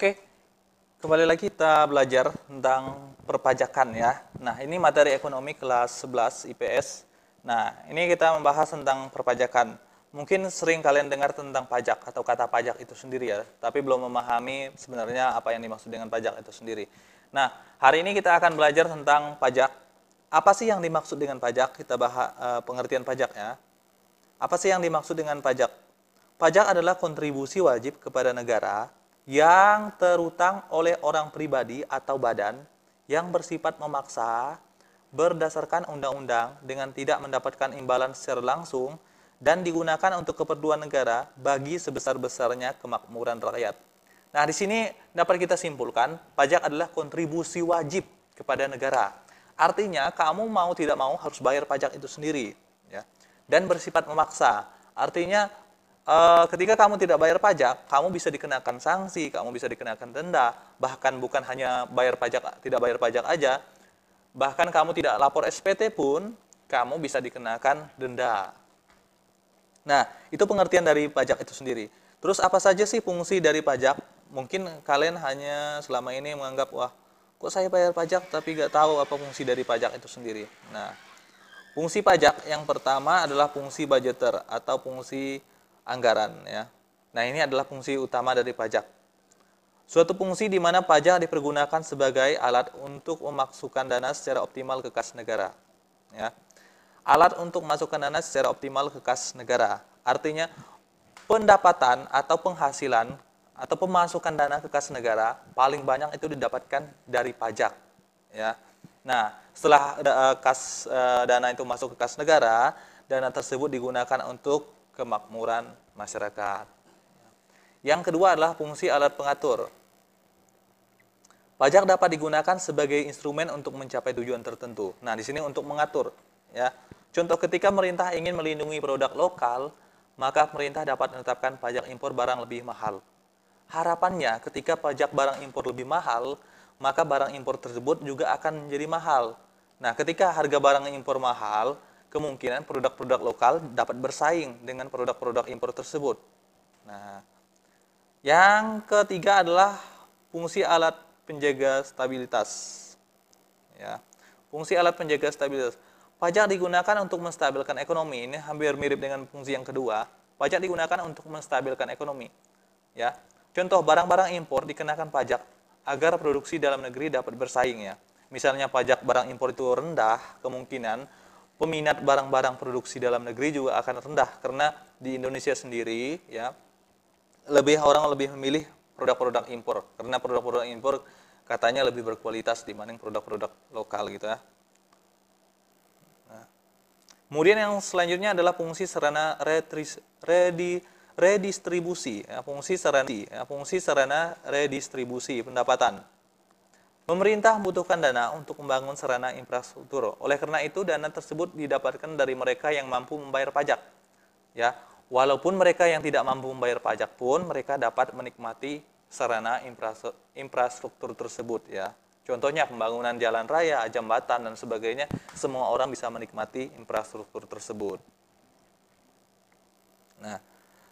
Oke, kembali lagi kita belajar tentang perpajakan ya. Nah, ini materi ekonomi kelas 11 IPS. Nah, ini kita membahas tentang perpajakan. Mungkin sering kalian dengar tentang pajak atau kata pajak itu sendiri ya, tapi belum memahami sebenarnya apa yang dimaksud dengan pajak itu sendiri. Nah, hari ini kita akan belajar tentang pajak. Apa sih yang dimaksud dengan pajak? Kita bahas uh, pengertian pajak ya. Apa sih yang dimaksud dengan pajak? Pajak adalah kontribusi wajib kepada negara yang terutang oleh orang pribadi atau badan yang bersifat memaksa berdasarkan undang-undang dengan tidak mendapatkan imbalan secara langsung dan digunakan untuk keperluan negara bagi sebesar-besarnya kemakmuran rakyat. Nah, di sini dapat kita simpulkan, pajak adalah kontribusi wajib kepada negara. Artinya, kamu mau tidak mau harus bayar pajak itu sendiri, ya. Dan bersifat memaksa. Artinya, Eh, ketika kamu tidak bayar pajak, kamu bisa dikenakan sanksi, kamu bisa dikenakan denda, bahkan bukan hanya bayar pajak, tidak bayar pajak aja, bahkan kamu tidak lapor SPT pun, kamu bisa dikenakan denda. Nah, itu pengertian dari pajak itu sendiri. Terus apa saja sih fungsi dari pajak? Mungkin kalian hanya selama ini menganggap, wah, kok saya bayar pajak tapi nggak tahu apa fungsi dari pajak itu sendiri. Nah, fungsi pajak yang pertama adalah fungsi budgeter atau fungsi anggaran ya. Nah, ini adalah fungsi utama dari pajak. Suatu fungsi di mana pajak dipergunakan sebagai alat untuk memasukkan dana secara optimal ke kas negara. Ya. Alat untuk memasukkan dana secara optimal ke kas negara. Artinya pendapatan atau penghasilan atau pemasukan dana ke kas negara paling banyak itu didapatkan dari pajak. Ya. Nah, setelah uh, kas uh, dana itu masuk ke kas negara, dana tersebut digunakan untuk kemakmuran masyarakat. Yang kedua adalah fungsi alat pengatur. Pajak dapat digunakan sebagai instrumen untuk mencapai tujuan tertentu. Nah, di sini untuk mengatur, ya. Contoh ketika pemerintah ingin melindungi produk lokal, maka pemerintah dapat menetapkan pajak impor barang lebih mahal. Harapannya, ketika pajak barang impor lebih mahal, maka barang impor tersebut juga akan menjadi mahal. Nah, ketika harga barang impor mahal, kemungkinan produk-produk lokal dapat bersaing dengan produk-produk impor tersebut. Nah, yang ketiga adalah fungsi alat penjaga stabilitas. Ya, fungsi alat penjaga stabilitas. Pajak digunakan untuk menstabilkan ekonomi. Ini hampir mirip dengan fungsi yang kedua. Pajak digunakan untuk menstabilkan ekonomi. Ya, contoh barang-barang impor dikenakan pajak agar produksi dalam negeri dapat bersaing ya. Misalnya pajak barang impor itu rendah, kemungkinan peminat barang-barang produksi dalam negeri juga akan rendah karena di Indonesia sendiri ya lebih orang lebih memilih produk-produk impor karena produk-produk impor katanya lebih berkualitas dibanding produk-produk lokal gitu ya. Nah. Kemudian yang selanjutnya adalah fungsi sarana redi, redistribusi, ya, fungsi sarana, ya, fungsi sarana redistribusi pendapatan. Pemerintah membutuhkan dana untuk membangun sarana infrastruktur. Oleh karena itu, dana tersebut didapatkan dari mereka yang mampu membayar pajak. Ya, walaupun mereka yang tidak mampu membayar pajak pun mereka dapat menikmati sarana infrastruktur tersebut ya. Contohnya pembangunan jalan raya, jembatan dan sebagainya, semua orang bisa menikmati infrastruktur tersebut. Nah,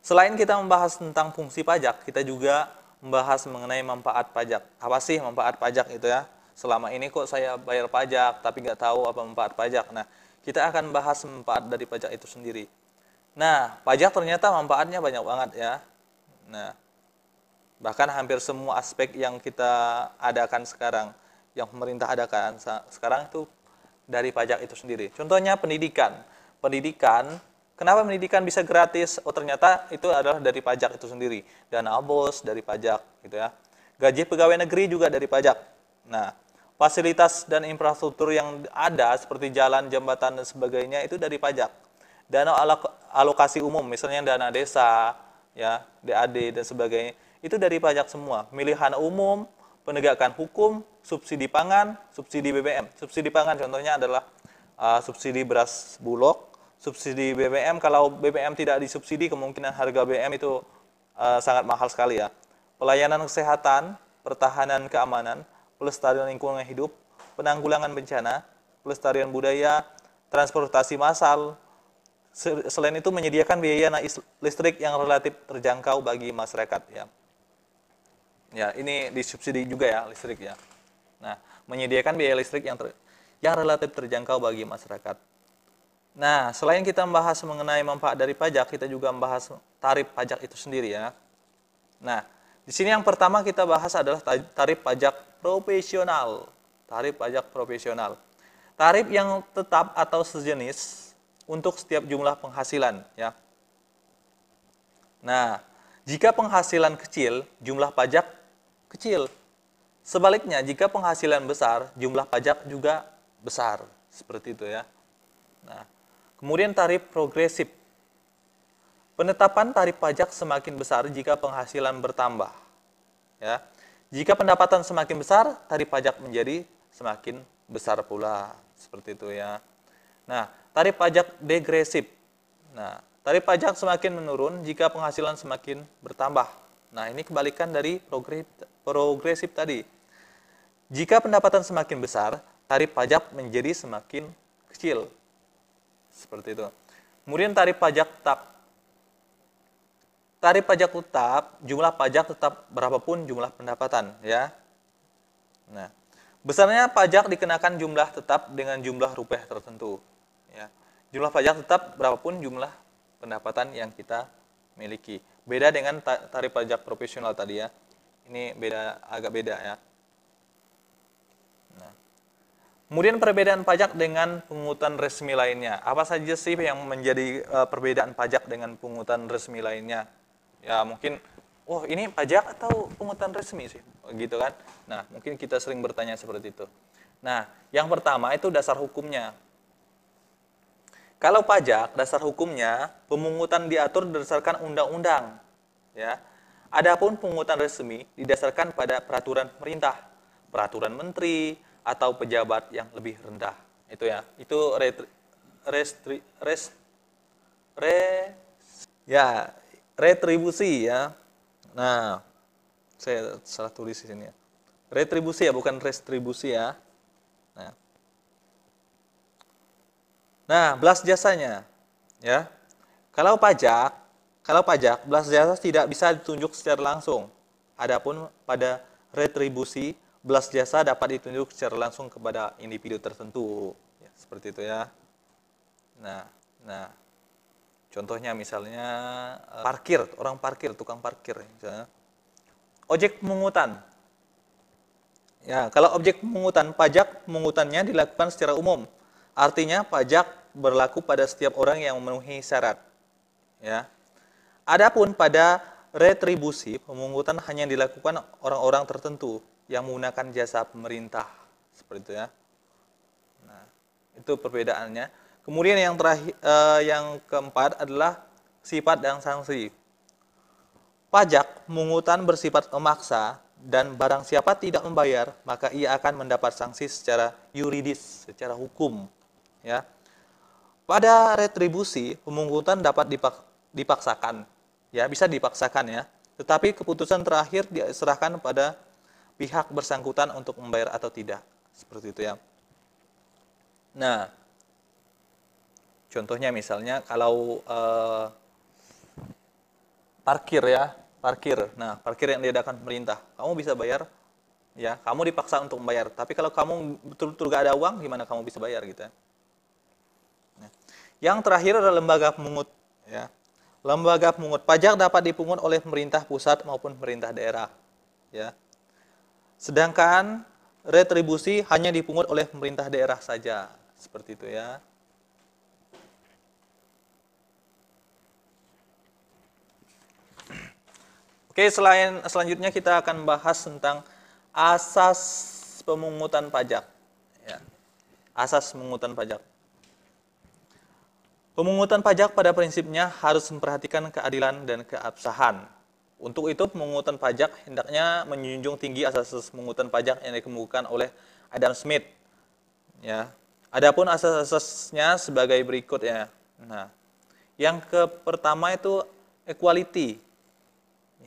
selain kita membahas tentang fungsi pajak, kita juga membahas mengenai manfaat pajak. Apa sih manfaat pajak itu ya? Selama ini kok saya bayar pajak tapi nggak tahu apa manfaat pajak. Nah, kita akan bahas manfaat dari pajak itu sendiri. Nah, pajak ternyata manfaatnya banyak banget ya. Nah, bahkan hampir semua aspek yang kita adakan sekarang, yang pemerintah adakan sekarang itu dari pajak itu sendiri. Contohnya pendidikan. Pendidikan Kenapa pendidikan bisa gratis? Oh ternyata itu adalah dari pajak itu sendiri. Dana bos dari pajak gitu ya. Gaji pegawai negeri juga dari pajak. Nah, fasilitas dan infrastruktur yang ada seperti jalan, jembatan dan sebagainya itu dari pajak. Dana alokasi umum misalnya dana desa, ya, DAD dan sebagainya itu dari pajak semua. Pemilihan umum, penegakan hukum, subsidi pangan, subsidi BBM. Subsidi pangan contohnya adalah uh, subsidi beras bulog, subsidi BBM kalau BBM tidak disubsidi kemungkinan harga BBM itu uh, sangat mahal sekali ya. Pelayanan kesehatan, pertahanan keamanan, pelestarian lingkungan hidup, penanggulangan bencana, pelestarian budaya, transportasi massal. Selain itu menyediakan biaya listrik yang relatif terjangkau bagi masyarakat ya. Ya, ini disubsidi juga ya listrik ya. Nah, menyediakan biaya listrik yang ter, yang relatif terjangkau bagi masyarakat. Nah, selain kita membahas mengenai manfaat dari pajak, kita juga membahas tarif pajak itu sendiri ya. Nah, di sini yang pertama kita bahas adalah tarif pajak profesional. Tarif pajak profesional. Tarif yang tetap atau sejenis untuk setiap jumlah penghasilan ya. Nah, jika penghasilan kecil, jumlah pajak kecil. Sebaliknya, jika penghasilan besar, jumlah pajak juga besar. Seperti itu ya. Nah, kemudian tarif progresif. Penetapan tarif pajak semakin besar jika penghasilan bertambah. Ya. Jika pendapatan semakin besar, tarif pajak menjadi semakin besar pula. Seperti itu ya. Nah, tarif pajak degresif. Nah, tarif pajak semakin menurun jika penghasilan semakin bertambah. Nah, ini kebalikan dari progresif tadi. Jika pendapatan semakin besar, tarif pajak menjadi semakin kecil. Seperti itu. Kemudian tarif pajak tetap. Tarif pajak tetap, jumlah pajak tetap berapapun jumlah pendapatan, ya. Nah, besarnya pajak dikenakan jumlah tetap dengan jumlah rupiah tertentu, ya. Jumlah pajak tetap berapapun jumlah pendapatan yang kita miliki. Beda dengan tarif pajak profesional tadi ya. Ini beda agak beda ya. Kemudian perbedaan pajak dengan pungutan resmi lainnya. Apa saja sih yang menjadi uh, perbedaan pajak dengan pungutan resmi lainnya? Ya mungkin, oh ini pajak atau pungutan resmi sih, gitu kan? Nah mungkin kita sering bertanya seperti itu. Nah yang pertama itu dasar hukumnya. Kalau pajak dasar hukumnya pemungutan diatur berdasarkan undang-undang, ya. Adapun pungutan resmi didasarkan pada peraturan pemerintah, peraturan menteri, atau pejabat yang lebih rendah. Itu ya. Itu retri, restri, res, re, ya, retribusi ya. Nah, saya salah tulis di sini ya. Retribusi ya, bukan restribusi ya. Nah, nah belas jasanya ya. Kalau pajak, kalau pajak, belas jasa tidak bisa ditunjuk secara langsung. Adapun pada retribusi belas jasa dapat ditunjuk secara langsung kepada individu tertentu. Ya, seperti itu ya. Nah, nah contohnya misalnya eh, parkir, orang parkir, tukang parkir misalnya. Ojek pemungutan. Ya, kalau objek pemungutan, pajak pemungutannya dilakukan secara umum. Artinya pajak berlaku pada setiap orang yang memenuhi syarat. Ya. Adapun pada retribusi, pemungutan hanya dilakukan orang-orang tertentu yang menggunakan jasa pemerintah seperti itu ya. Nah, itu perbedaannya. Kemudian yang terakhir eh, yang keempat adalah sifat dan sanksi. Pajak mungutan bersifat memaksa dan barang siapa tidak membayar, maka ia akan mendapat sanksi secara yuridis, secara hukum, ya. Pada retribusi, pemungutan dapat dipak dipaksakan, ya bisa dipaksakan ya. Tetapi keputusan terakhir diserahkan pada pihak bersangkutan untuk membayar atau tidak. Seperti itu ya. Nah, contohnya misalnya kalau eh, parkir ya, parkir. Nah, parkir yang diadakan pemerintah, kamu bisa bayar, ya, kamu dipaksa untuk membayar. Tapi kalau kamu betul-betul gak ada uang, gimana kamu bisa bayar gitu ya? Nah, yang terakhir adalah lembaga pemungut, ya. Lembaga pemungut pajak dapat dipungut oleh pemerintah pusat maupun pemerintah daerah, ya. Sedangkan retribusi hanya dipungut oleh pemerintah daerah saja. Seperti itu ya. Oke, selain selanjutnya kita akan bahas tentang asas pemungutan pajak. Ya. Asas pemungutan pajak. Pemungutan pajak pada prinsipnya harus memperhatikan keadilan dan keabsahan untuk itu pemungutan pajak hendaknya menjunjung tinggi asas pemungutan pajak yang dikemukakan oleh Adam Smith. Ya. Adapun asas-asasnya sebagai berikut ya. Nah, yang ke pertama itu equality.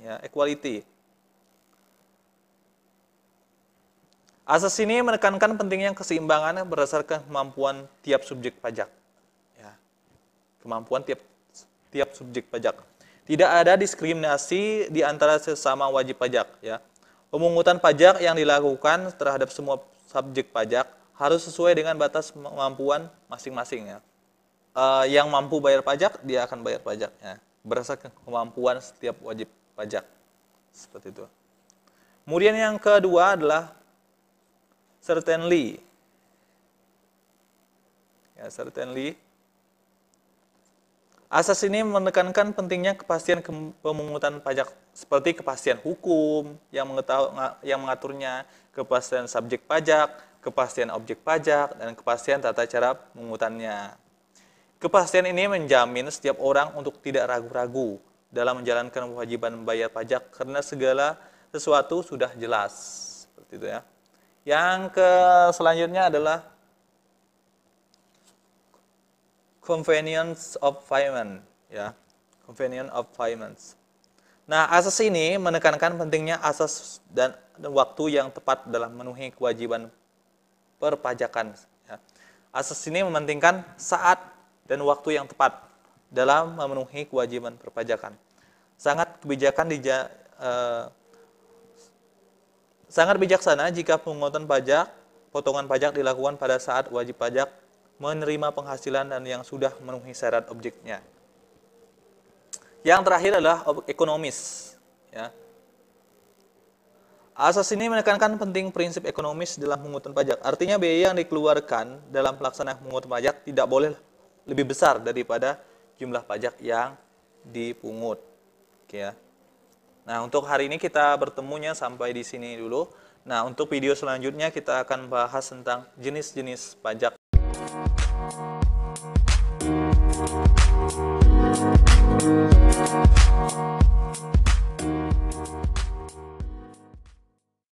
Ya, equality. Asas ini menekankan pentingnya keseimbangan berdasarkan kemampuan tiap subjek pajak. Ya. Kemampuan tiap tiap subjek pajak. Tidak ada diskriminasi di antara sesama wajib pajak ya. Pemungutan pajak yang dilakukan terhadap semua subjek pajak harus sesuai dengan batas kemampuan masing-masing ya. Uh, yang mampu bayar pajak dia akan bayar pajaknya berdasarkan kemampuan setiap wajib pajak seperti itu. Kemudian yang kedua adalah certainly. Ya, certainly. Asas ini menekankan pentingnya kepastian pemungutan pajak seperti kepastian hukum yang, yang mengaturnya, kepastian subjek pajak, kepastian objek pajak, dan kepastian tata cara pemungutannya. Kepastian ini menjamin setiap orang untuk tidak ragu-ragu dalam menjalankan kewajiban membayar pajak karena segala sesuatu sudah jelas. Seperti itu ya. Yang ke selanjutnya adalah convenience of payment ya. Convenience of payments. Nah, asas ini menekankan pentingnya asas dan waktu yang tepat dalam memenuhi kewajiban perpajakan. Ya. Asas ini mementingkan saat dan waktu yang tepat dalam memenuhi kewajiban perpajakan. Sangat kebijakan di eh, sangat bijaksana jika pemungutan pajak, potongan pajak dilakukan pada saat wajib pajak menerima penghasilan dan yang sudah memenuhi syarat objeknya. Yang terakhir adalah ekonomis. Ya. Asas ini menekankan penting prinsip ekonomis dalam pemungutan pajak. Artinya biaya yang dikeluarkan dalam pelaksanaan pemungutan pajak tidak boleh lebih besar daripada jumlah pajak yang dipungut. Oke ya. Nah, untuk hari ini kita bertemunya sampai di sini dulu. Nah, untuk video selanjutnya kita akan bahas tentang jenis-jenis pajak